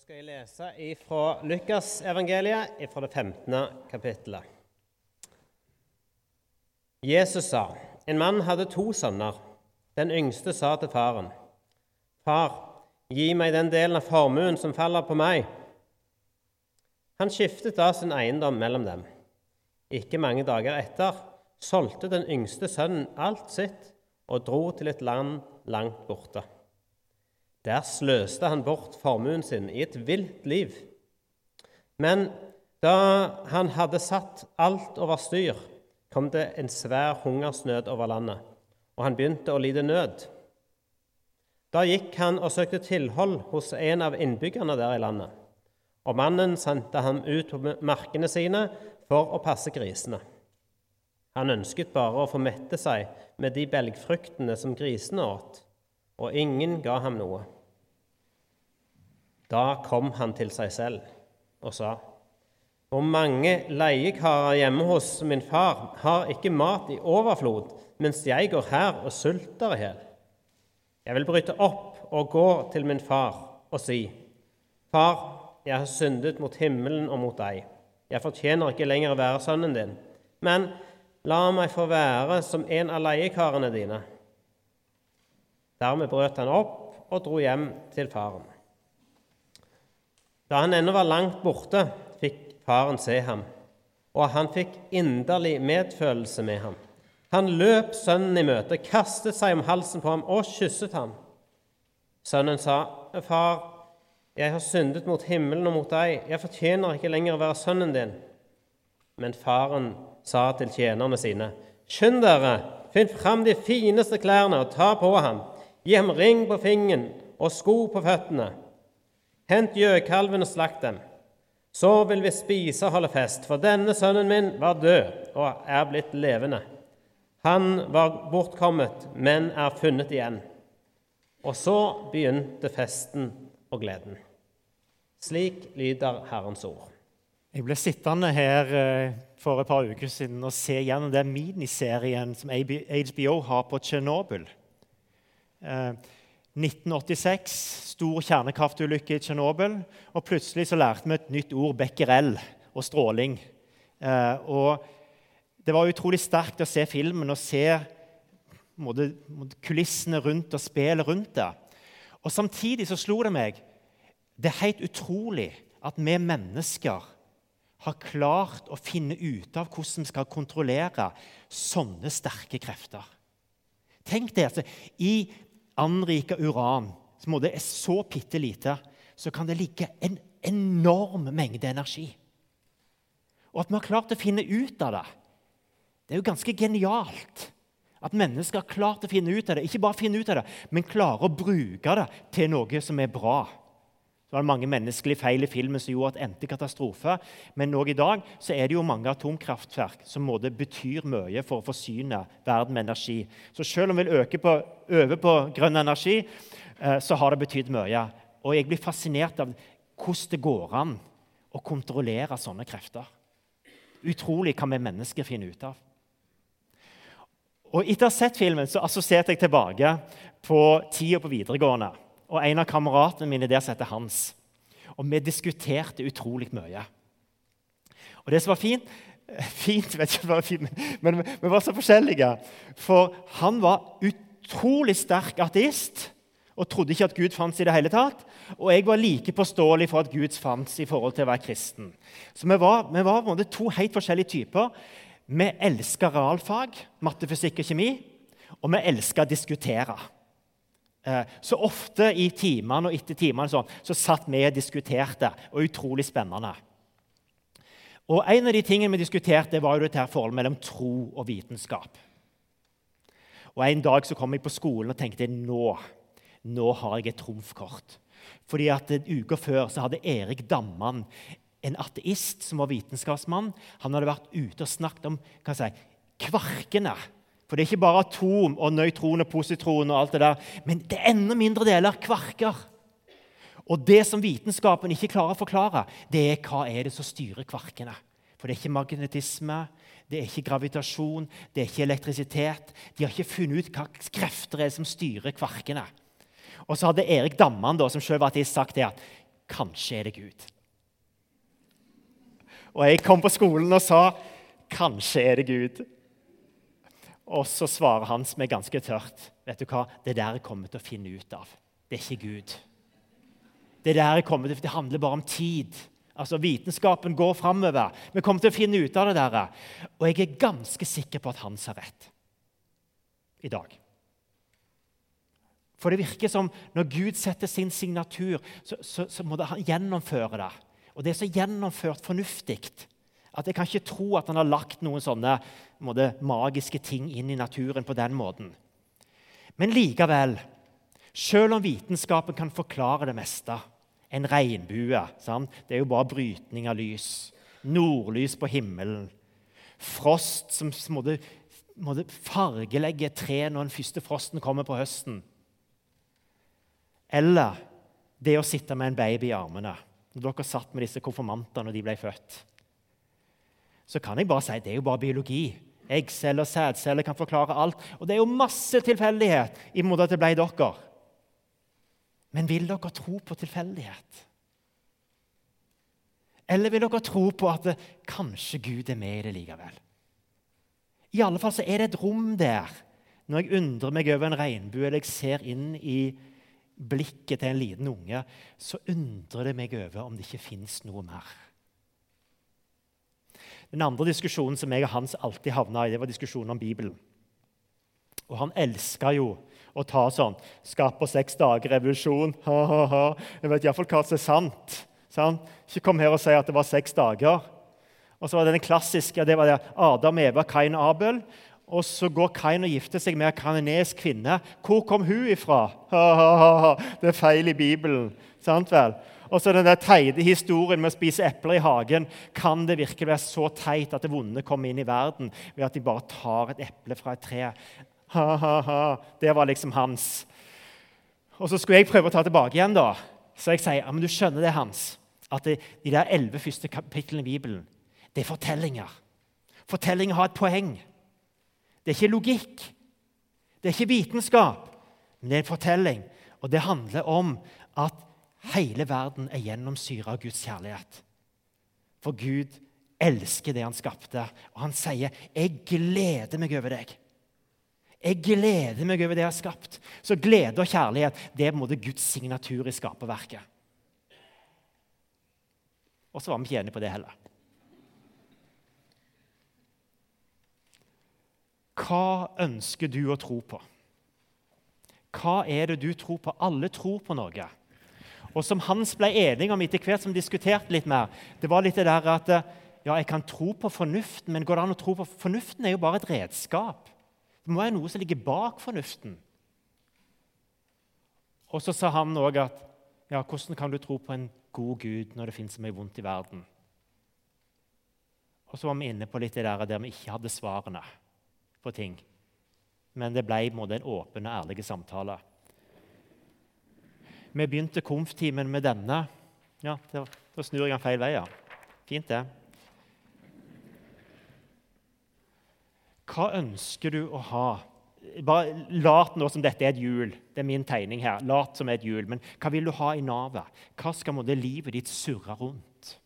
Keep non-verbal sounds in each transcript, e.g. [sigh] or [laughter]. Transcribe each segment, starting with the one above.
skal jeg lese fra Lukasevangeliet, fra det 15. kapittelet. Jesus sa, en mann hadde to sønner. Den yngste sa til faren, Far, gi meg den delen av formuen som faller på meg. Han skiftet da sin eiendom mellom dem. Ikke mange dager etter solgte den yngste sønnen alt sitt og dro til et land langt borte. Der sløste han bort formuen sin i et vilt liv. Men da han hadde satt alt over styr, kom det en svær hungersnød over landet, og han begynte å lide nød. Da gikk han og søkte tilhold hos en av innbyggerne der i landet, og mannen sendte ham ut på markene sine for å passe grisene. Han ønsket bare å få mette seg med de belgfruktene som grisene åt og ingen ga ham noe. Da kom han til seg selv og sa:" Hvor mange leiekarer hjemme hos min far har ikke mat i overflod, mens jeg går her og sulter i hjel? Jeg vil bryte opp og gå til min far og si:" Far, jeg har syndet mot himmelen og mot deg. Jeg fortjener ikke lenger å være sønnen din. Men la meg få være som en av leiekarene dine. Dermed brøt han opp og dro hjem til faren. Da han ennå var langt borte, fikk faren se ham, og han fikk inderlig medfølelse med ham. Han løp sønnen i møte, kastet seg om halsen på ham og kysset ham. Sønnen sa, 'Far, jeg har syndet mot himmelen og mot deg. Jeg fortjener ikke lenger å være sønnen din.' Men faren sa til tjenerne sine, 'Skynd dere, finn fram de fineste klærne og ta på ham.' Gi ham ring på fingeren og sko på føttene. Hent gjøkalven og slakt dem. Så vil vi spise og holde fest, for denne sønnen min var død og er blitt levende. Han var bortkommet, men er funnet igjen. Og så begynte festen og gleden. Slik lyder Herrens ord. Jeg ble sittende her eh, for et par uker siden og se gjennom den miniserien som HBO har på Tsjernobyl. 1986, eh, stor kjernekraftulykke i Tsjernobyl. Og plutselig så lærte vi et nytt ord, becquerel, og stråling. Eh, og det var utrolig sterkt å se filmen og se måte, kulissene rundt og spillet rundt det. Og Samtidig så slo det meg det er helt utrolig at vi mennesker har klart å finne ut av hvordan vi skal kontrollere sånne sterke krefter. Tenk det, altså, I anrika uran, som er så bitte lite, så kan det ligge en enorm mengde energi. Og at vi har klart å finne ut av det, det er jo ganske genialt. At mennesker har klart å finne ut av det. Ikke bare finne ut av det, men klare å bruke det til noe som er bra. Så var det mange menneskelige feil i filmen som gjorde at endte katastrofe. Men òg i dag så er det jo mange atomkraftverk som måte betyr mye for å forsyne verden med energi. Så selv om vi vil på, på grønn energi, eh, så har det betydd mye. Og jeg blir fascinert av hvordan det går an å kontrollere sånne krefter. Utrolig hva vi mennesker finner ut av. Og Etter å ha sett filmen så assosierte jeg tilbake på tida på videregående og en av kameratene mine der som heter Hans. Og vi diskuterte utrolig mye. Og det som var fint [laughs] Fint, vet ikke hva fint, men vi var så forskjellige. For han var utrolig sterk ateist og trodde ikke at Gud fantes i det hele tatt. Og jeg var like påståelig for at Gud fantes i forhold til å være kristen. Så vi var, vi var to helt forskjellige typer. Vi elska realfag, matte, fysikk og kjemi, og vi elska å diskutere. Eh, så ofte i timene og etter timene sånn, så satt vi og diskuterte. og Utrolig spennende. Og En av de tingene vi diskuterte, var jo dette forholdet mellom tro og vitenskap. Og En dag så kom jeg på skolen og tenkte nå, nå har jeg et trumfkort. Fordi at uke før så hadde Erik Damman, en ateist som var vitenskapsmann, han hadde vært ute og snakket om hva si, kvarkene for det er ikke bare atom og nøytron og positron, og alt det der, men det er enda mindre deler kvarker. Og det som vitenskapen ikke klarer å forklare, det er hva er det som styrer kvarkene. For det er ikke magnetisme, det er ikke gravitasjon, det er ikke elektrisitet. De har ikke funnet ut hva krefter er som styrer kvarkene. Og så hadde Erik Damman, da, som selv var sagt det at kanskje er det Gud. Og jeg kom på skolen og sa kanskje er det Gud. Og så svarer han som er ganske tørt. Vet du hva? Det der jeg kommer til å finne ut av. Det er ikke Gud. Det der jeg kommer til, det handler bare om tid. Altså, Vitenskapen går framover. Vi kommer til å finne ut av det der. Og jeg er ganske sikker på at han har rett i dag. For det virker som når Gud setter sin signatur, så, så, så må han gjennomføre det. Og det er så gjennomført fornuftig at jeg kan ikke tro at han har lagt noen sånne måte, magiske ting inn i naturen på den måten. Men likevel, selv om vitenskapen kan forklare det meste En regnbue sant? det er jo bare brytning av lys. Nordlys på himmelen. Frost som måte, måte fargelegge et tre når den første frosten kommer på høsten. Eller det å sitte med en baby i armene. Når dere satt med disse konfirmantene når de ble født så kan jeg bare si det er jo bare biologi. Eggceller og sædceller kan forklare alt. Og det er jo masse tilfeldighet i måte at det ble dere. Men vil dere tro på tilfeldighet? Eller vil dere tro på at det, kanskje Gud er med i det likevel? I alle fall så er det et rom der. Når jeg undrer meg over en regnbue eller jeg ser inn i blikket til en liten unge, så undrer det meg over om det ikke fins noe mer. Den andre diskusjonen som jeg og Hans alltid havna i, det var diskusjonen om Bibelen. Og han elska jo å ta sånn Skatt på seks dager, revolusjon ha, ha, ha. Jeg vet iallfall hva som er sant. sant. Ikke kom her og si at det var seks dager. Og så var det den klassiske det var det Adam, Eva, Kain og Abel. Og så går Kain og gifter seg med en kanonesk kvinne. Hvor kom hun ifra? Ha, ha, ha, det er feil i Bibelen. Sant vel? Og så den der teite historien med å spise epler i hagen. Kan det virkelig være så teit at det vonde kommer inn i verden ved at de bare tar et eple fra et tre? Ha, ha, ha. Det var liksom hans. Og så skulle jeg prøve å ta tilbake igjen, da. Så jeg sier ja, men du skjønner det, Hans, at det, de der elleve første kapitlene i Bibelen, det er fortellinger. Fortellinger har et poeng. Det er ikke logikk. Det er ikke vitenskap, men det er en fortelling. Og det handler om at Hele verden er gjennomsyra av Guds kjærlighet. For Gud elsker det han skapte, og han sier, 'Jeg gleder meg over deg'. Jeg gleder meg over det jeg har skapt. Så glede og kjærlighet det er på en måte Guds signatur i skaperverket. Og så var vi ikke enige på det heller. Hva ønsker du å tro på? Hva er det du tror på? Alle tror på noe og som Hans ble enig om etter hvert som diskuterte litt mer, det var litt det der at ja, jeg kan tro på fornuften, men går det an å tro på Fornuften er jo bare et redskap. Det må være noe som ligger bak fornuften. Og så sa han òg at ja, hvordan kan du tro på en god Gud når det finnes så mye vondt i verden? Og så var vi inne på litt det der, der vi ikke hadde svarene på ting. Men det ble en åpen og ærlig samtale. Vi begynte konf-timen med denne. Ja, Da snur jeg den feil vei, ja. Fint, det. Hva ønsker du å ha? Bare Lat nå som dette er et hjul. Det er min tegning her. Lat som et hjul. Men hva vil du ha i navet? Hva skal måtte, livet ditt surre rundt?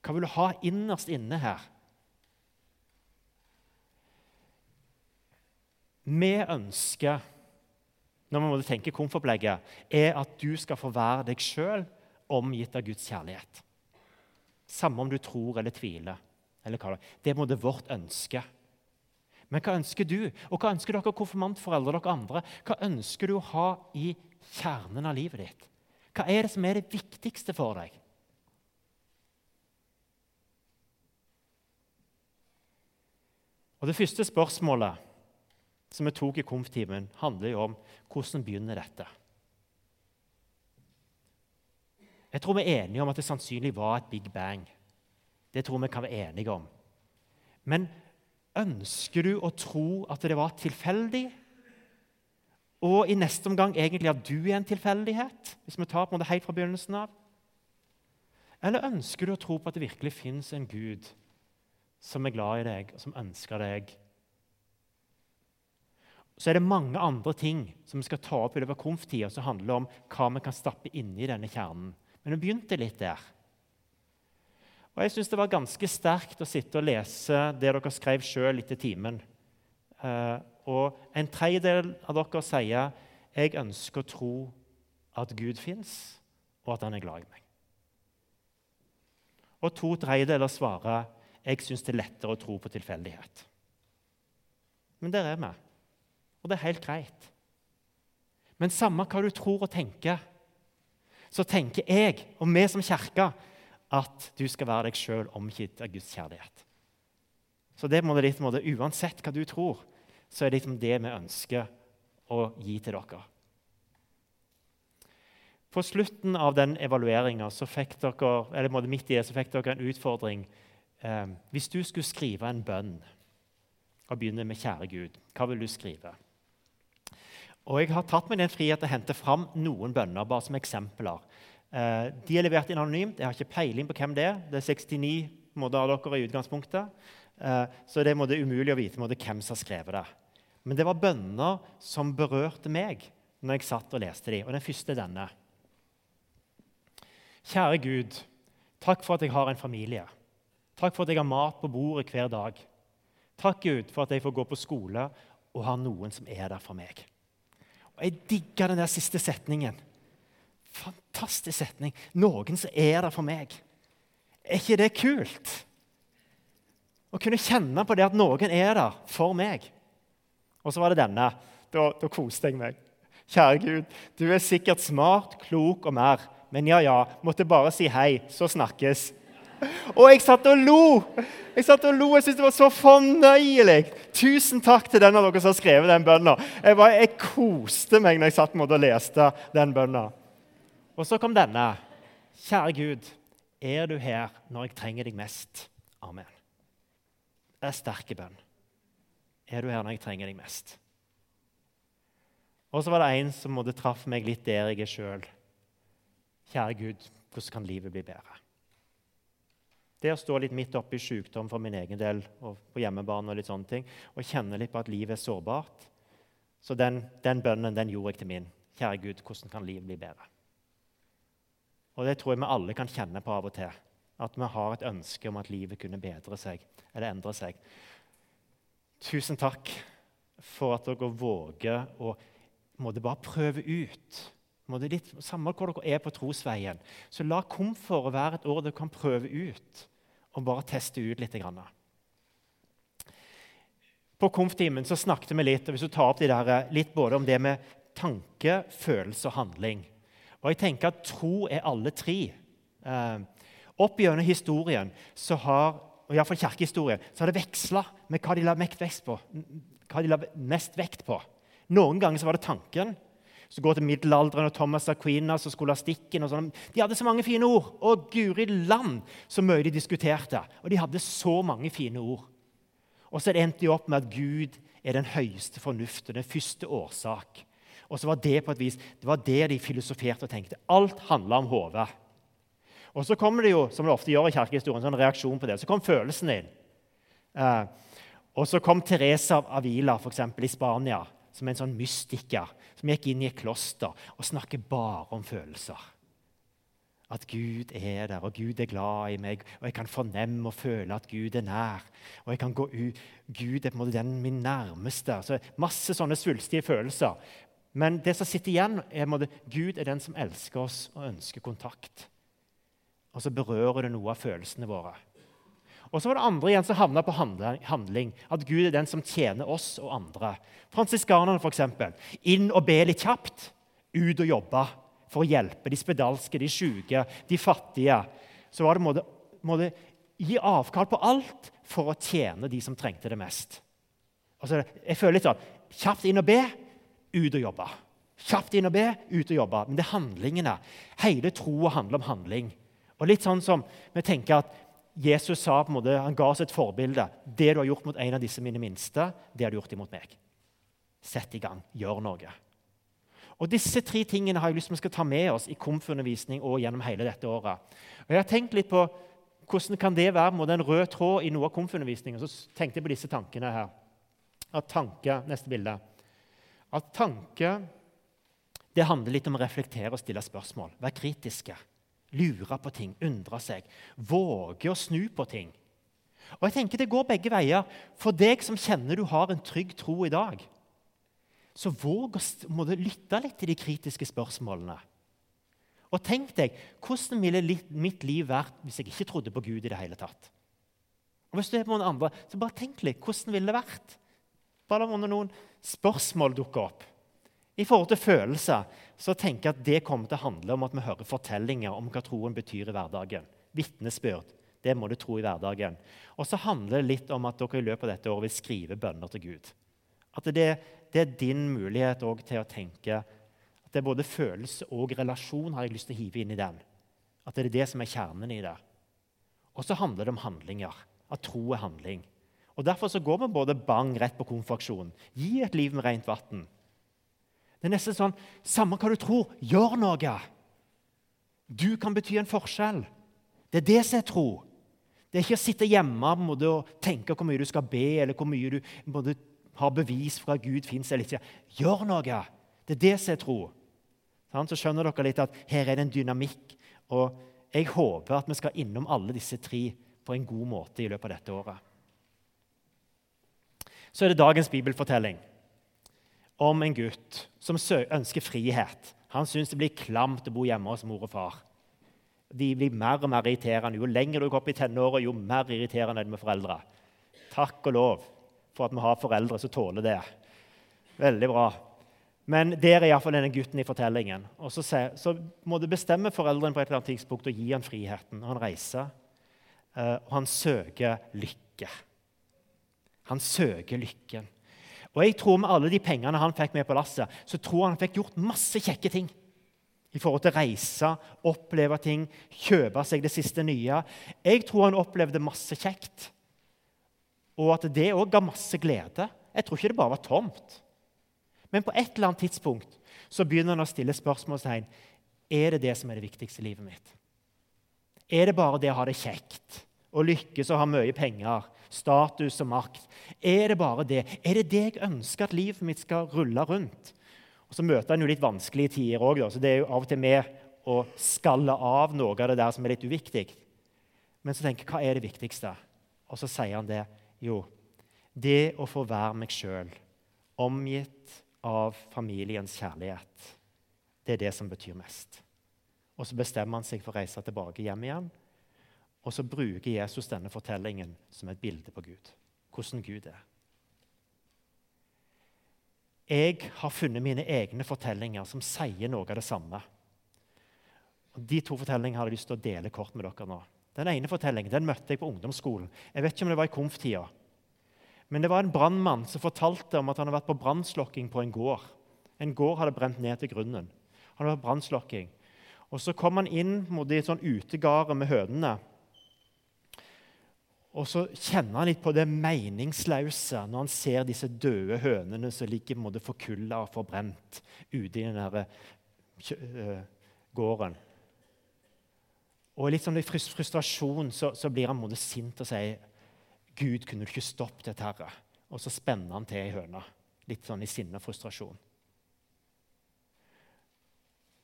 Hva vil du ha innerst inne her? Vi ønsker når vi må tenke komfortopplegget, er at du skal få være deg sjøl omgitt av Guds kjærlighet. Samme om du tror eller tviler. Eller hva det er det vårt ønske. Men hva ønsker du, og hva ønsker dere konfirmantforeldre og dere andre? Hva ønsker du å ha i kjernen av livet ditt? Hva er det som er det viktigste for deg? Og Det første spørsmålet som vi tok i konf-timen, handler jo om hvordan begynner dette. Jeg tror vi er enige om at det sannsynlig var et big bang. Det tror vi kan være enige om. Men ønsker du å tro at det var tilfeldig? Og i neste omgang egentlig at du er en tilfeldighet? Hvis vi tar på det helt fra begynnelsen av? Eller ønsker du å tro på at det virkelig fins en Gud som er glad i deg, og som ønsker deg så er det mange andre ting som vi skal ta opp i løpet av konf som handler om hva vi kan stappe inni denne kjernen. Men vi begynte litt der. Og jeg syns det var ganske sterkt å sitte og lese det dere skrev sjøl etter timen. Uh, og en tredjedel av dere sier jeg ønsker å tro at Gud fins, og at han er glad i meg. Og to tredjedeler svarer jeg syns det er lettere å tro på tilfeldighet. Men der er vi, og det er helt greit. Men samme hva du tror og tenker, så tenker jeg og vi som kirke at du skal være deg sjøl omgitt av Guds kjærlighet. Så det må det litt, må det, Uansett hva du tror, så er det liksom det vi ønsker å gi til dere. På slutten av den evalueringa fikk eller midt i det, så fikk dere en utfordring. Eh, hvis du skulle skrive en bønn og begynne med 'Kjære Gud', hva vil du skrive? Og Jeg har tatt meg den frihet til å hente fram noen bønner bare som eksempler. Eh, de er levert inn anonymt. Jeg har ikke peiling på hvem det er. Det er 69 måter av dere i utgangspunktet. Eh, så det er umulig å vite hvem som har skrevet det. Men det var bønner som berørte meg når jeg satt og leste dem. Og den første er denne. Kjære Gud, takk for at jeg har en familie. Takk for at jeg har mat på bordet hver dag. Takk, Gud, for at jeg får gå på skole og har noen som er der for meg. Og Jeg digger den der siste setningen. Fantastisk setning. Noen som er der for meg. Er ikke det kult? Å kunne kjenne på det at noen er der for meg. Og så var det denne. Da, da koste jeg meg. Kjære Gud, du er sikkert smart, klok og mer. Men ja, ja, måtte bare si hei, så snakkes. Og jeg satt og lo! Jeg satt og lo, jeg syntes det var så fornøyelig. Tusen takk til den av dere som har skrevet den bønna. Jeg, jeg, koste meg når jeg satt og leste den bønna. Og så kom denne. Kjære Gud, er du her når jeg trenger deg mest? Amen. Det er sterke bønn. Er du her når jeg trenger deg mest? Og så var det en som måtte traff meg litt der jeg er sjøl. Kjære Gud, hvordan kan livet bli bedre? Det å stå litt midt oppe i sykdom for min egen del og på hjemmebane og litt sånne ting, og kjenne litt på at livet er sårbart. Så den, den bønnen den gjorde jeg til min. Kjære Gud, hvordan kan livet bli bedre? Og Det tror jeg vi alle kan kjenne på av og til. At vi har et ønske om at livet kunne bedre seg eller endre seg. Tusen takk for at dere våger å måtte bare prøve ut. Litt, samme hvor dere er på trosveien, så la komfort være et år dere kan prøve ut og bare teste ut litt. På komftimen så snakket vi litt hvis du tar opp de der, litt både om det med tanke, følelse og handling. Og jeg tenker at tro er alle tre. Eh, opp gjennom historien så har og i fall kirkehistorien, så har det veksla med. Hva de la mest vekt på. Noen ganger så var det tanken. Så går til middelalderen og Thomas Aquinas og skolastikken. og sånn. De hadde så mange fine ord. Og guri land så mye de diskuterte. Og de hadde så mange fine ord. Og så endte de opp med at Gud er den høyeste fornuft og den første årsak. Og så var det på et vis, det var det de filosoferte og tenkte. Alt handla om hodet. Og så kommer det jo, som det ofte gjør i kirkehistorien, en sånn reaksjon på det. Så kom følelsen inn. Eh, og så kom Teresa av Avila for eksempel, i Spania som en sånn mystiker som gikk inn i et kloster og snakket bare om følelser. At Gud er der, og Gud er glad i meg, og jeg kan fornemme og føle at Gud er nær. Og jeg kan gå ut, Gud er på en måte den min nærmeste. Så Masse sånne svulstige følelser. Men det som sitter igjen, er at Gud er den som elsker oss og ønsker kontakt. Og så berører det noe av følelsene våre. Og så var det andre igjen som havna på handling. At Gud er den som tjener oss og andre. Fransiskanerne, f.eks. Inn og be litt kjapt. Ut og jobbe for å hjelpe de spedalske, de syke, de fattige. Så var det måtte, måte gi avkall på alt for å tjene de som trengte det mest. Altså, jeg føler litt sånn Kjapt inn og be, ut og jobbe. Kjapt inn og be, ut og jobbe. Men det er handlingene. Hele troa handler om handling. Og litt sånn som vi tenker at Jesus sa på en måte, han ga oss et forbilde. Det du har gjort mot en av disse mine minste, det har du gjort imot meg. Sett i gang. Gjør noe. Og Disse tre tingene har jeg lyst til vi skal ta med oss i komfundervisning og gjennom hele dette året. Og Jeg har tenkt litt på hvordan kan det være en rød tråd i noe av komfundervisningen. Så tenkte jeg på disse tankene her. At tanke, Neste bilde. At tanke det handler litt om å reflektere og stille spørsmål. Være kritiske. Lure på ting, undre seg. Våge å snu på ting. Og jeg tenker Det går begge veier. For deg som kjenner du har en trygg tro i dag, så våg å lytte litt til de kritiske spørsmålene. Og tenk deg, hvordan ville mitt liv vært hvis jeg ikke trodde på Gud i det hele tatt? Og hvis du er på noen andre, så bare tenk litt. Hvordan ville det vært? Bare la noen spørsmål dukke opp. I forhold til følelser så tenker jeg at det kommer til å handle om at vi hører fortellinger om hva troen betyr i hverdagen. Vitnesbyrd. Det må du tro i hverdagen. Og så handler det litt om at dere i løpet av dette året vil skrive bønner til Gud. At det, det er din mulighet til å tenke at det er både følelse og relasjon har jeg lyst til å hive inn i den. At det er det som er kjernen i det. Og så handler det om handlinger. At tro er handling. Og Derfor så går vi både bang rett på konfaksjon. Gi et liv med rent vann. Det er nesten sånn Samme hva du tror, gjør noe! Du kan bety en forskjell. Det er det som er tro. Det er ikke å sitte hjemme og tenke hvor mye du skal be, eller hvor mye du har bevis for at Gud fins eller ikke. Gjør noe! Det er det som er tro. Så skjønner dere litt at her er det en dynamikk. Og jeg håper at vi skal innom alle disse tre på en god måte i løpet av dette året. Så er det dagens bibelfortelling om en gutt som ønsker frihet. Han syns det blir klamt å bo hjemme hos mor og far. De blir mer og mer irriterende. Jo lenger du går opp i tenåra, jo mer irriterende er det med foreldre. Takk og lov for at vi har foreldre som tåler det. Veldig bra. Men der er iallfall denne gutten i fortellingen. Og så, så, må du bestemme foreldrene på et eller annet tidspunkt og gi han friheten. Og han reiser, eh, og han søker lykke. Han søker lykken. Og jeg tror Med alle de pengene han fikk med på lasset, så tror han fikk gjort masse kjekke ting. I forhold til å reise, oppleve ting, kjøpe seg det siste nye. Jeg tror han opplevde masse kjekt, og at det òg ga masse glede. Jeg tror ikke det bare var tomt. Men på et eller annet tidspunkt så begynner han å stille spørsmålstegn. Er det det som er det viktigste i livet mitt? Er det bare det å ha det kjekt, og lykkes og ha mye penger, status og makt. Er det bare det? Er det det jeg ønsker at livet mitt skal rulle rundt? Og Så møter en jo litt vanskelige tider òg, så det er jo av og til med å skalle av noe av det der som er litt uviktig. Men så tenker jeg, hva er det viktigste? Og så sier han det. Jo, det å få være meg sjøl, omgitt av familiens kjærlighet, det er det som betyr mest. Og så bestemmer han seg for å reise tilbake hjem igjen og så bruker Jesus denne fortellingen som et bilde på Gud. Hvordan Gud er. Jeg har funnet mine egne fortellinger som sier noe av det samme. De to fortellingene har jeg lyst til å dele kort med dere nå. Den ene fortellingen den møtte jeg på ungdomsskolen. Jeg vet ikke om det var i konf-tida. Men det var en brannmann som fortalte om at han hadde vært på brannslokking på en gård. En gård hadde brent ned til grunnen. Han hadde vært brannslokking. Og Så kom han inn mot et sånn utegard med hønene. Og så kjenner han litt på det meningsløse når han ser disse døde hønene som ligger måte, forkulla og forbrent ute i den der, uh, gården. Og litt sånn i frustrasjon så, så blir han måte sint og sier Gud, kunne du ikke stoppe dette? Herre? Og så spenner han til ei høne, litt sånn i sinne og frustrasjon.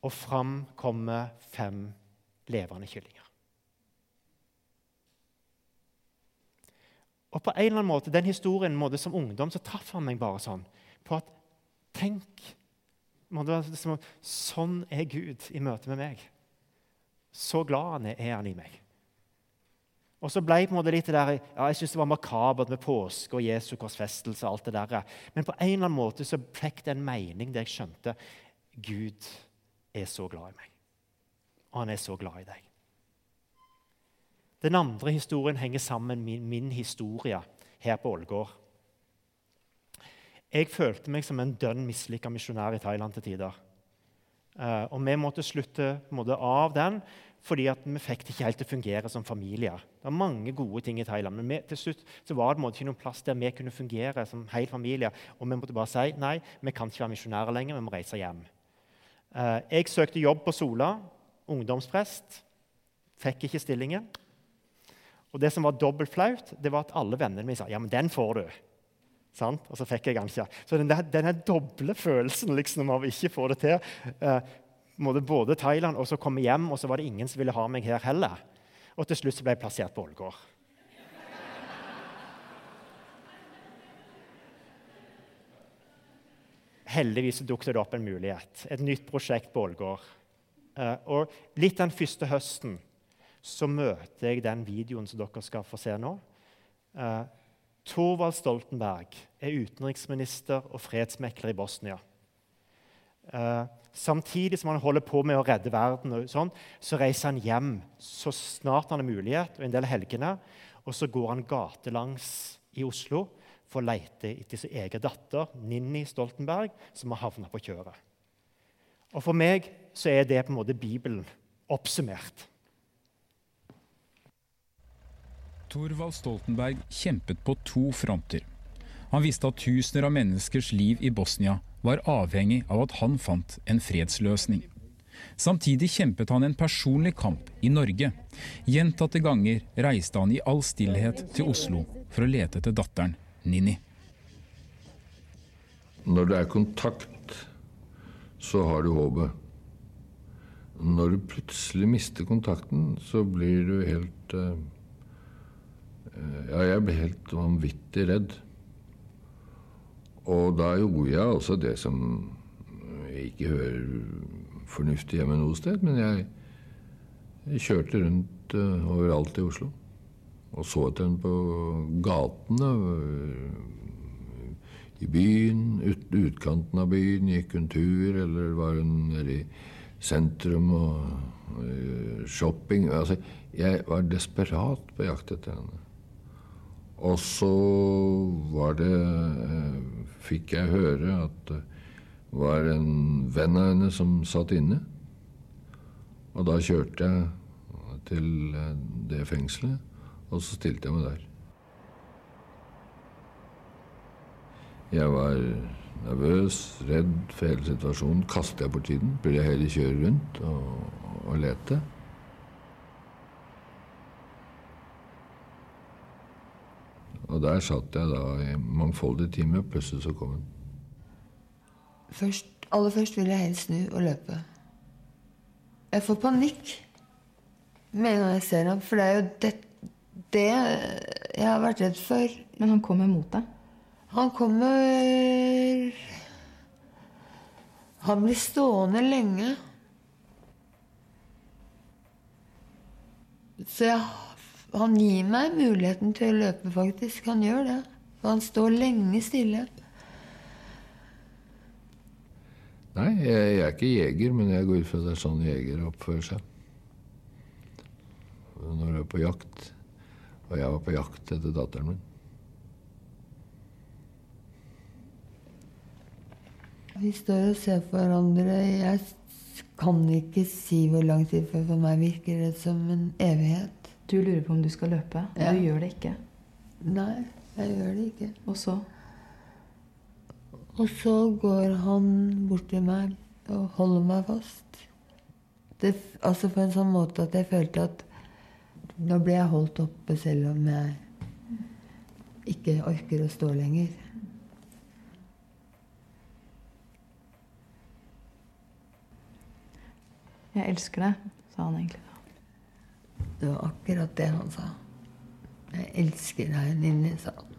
Og fram kommer fem levende kyllinger. Og på en eller annen måte, den historien måte, Som ungdom så traff han meg bare sånn på at Tenk Sånn er Gud i møte med meg. Så glad han er, er han i meg. Og så ble på en måte litt det der, ja, Jeg syns det var makabert med påske og Jesu korsfestelse. og alt det der. Men på en eller annen måte så fikk det en mening der jeg skjønte Gud er så glad i meg. Og han er så glad i deg. Den andre historien henger sammen med min, historie her på Ålgård. Jeg følte meg som en dønn mislykka misjonær i Thailand til tider. Uh, og vi måtte slutte måtte av den fordi vi fikk det ikke helt til å fungere som familie. Det var mange gode ting i Thailand, men vi, til slutt var det ikke noen plass der vi kunne fungere som hel familie. Og vi måtte bare si nei, vi kan ikke være misjonærer lenger, vi må reise hjem. Uh, jeg søkte jobb på Sola, ungdomsprest. Fikk ikke stillingen. Og det som var dobbelt flaut, det var at alle vennene mine sa ja, men den får du. Sant? Og så fikk jeg den ikke. Så den, denne doble følelsen liksom, av ikke få det til eh, både Thailand og så komme hjem, og så var det ingen som ville ha meg her heller. Og til slutt så ble jeg plassert på Ålgård. Heldigvis dukket det opp en mulighet. Et nytt prosjekt på Ålgård. Eh, og litt den første høsten så møter jeg den videoen som dere skal få se nå. Eh, Thorvald Stoltenberg er utenriksminister og fredsmekler i Bosnia. Eh, samtidig som han holder på med å redde verden, og sånn, så reiser han hjem så snart han har mulighet, og en del helgene. Og så går han gatelangs i Oslo for å lete etter sin egen datter, Ninni Stoltenberg, som har havna på kjøret. Og For meg så er det på en måte Bibelen oppsummert. Thorvald Stoltenberg kjempet på to fronter. Han visste at tusener av menneskers liv i Bosnia var avhengig av at han fant en fredsløsning. Samtidig kjempet han en personlig kamp i Norge. Gjentatte ganger reiste han i all stillhet til Oslo for å lete etter datteren Nini. Når det er kontakt, så har du håpet. Når du plutselig mister kontakten, så blir du helt uh ja, jeg ble helt vanvittig redd. Og da gjorde jeg altså det som ikke hører fornuftig hjemme noe sted, men jeg, jeg kjørte rundt uh, overalt i Oslo. Og så etter henne på gatene. I byen, ut, utkanten av byen. Gikk hun tur, eller var hun nede i sentrum og uh, shopping? Altså, jeg var desperat på jakt etter henne. Og så var det eh, Fikk jeg høre at det var en venn av henne som satt inne. Og da kjørte jeg til eh, det fengselet, og så stilte jeg meg der. Jeg var nervøs, redd for hele situasjonen. Kastet jeg bort tiden? Burde jeg heller kjøre rundt og, og lete? Og der satt jeg da i mangfoldige timer. Plutselig så kom hun. Først, aller først vil jeg helst snu og løpe. Jeg får panikk med en gang jeg ser ham, for det er jo det, det jeg har vært redd for. Men han kommer mot deg? Han kommer Han blir stående lenge. Så jeg han gir meg muligheten til å løpe, faktisk. Han gjør det. Han står lenge stille. Nei, jeg, jeg er ikke jeger, men jeg går ut fra det er sånn jegere oppfører seg. Når du er på jakt. Og jeg var på jakt etter datteren min. Vi står og ser på hverandre. Jeg kan ikke si hvor lang tid, for for meg virker det som en evighet. Du lurer på om du skal løpe, ja. du gjør det ikke. Nei, jeg gjør det ikke. Og så? Og så går han bort til meg og holder meg fast. Det, altså på en sånn måte at jeg følte at nå ble jeg holdt oppe selv om jeg ikke orker å stå lenger. Jeg elsker deg, sa han egentlig. Det var akkurat det han sa. Jeg elsker deg, Ninni, sa han.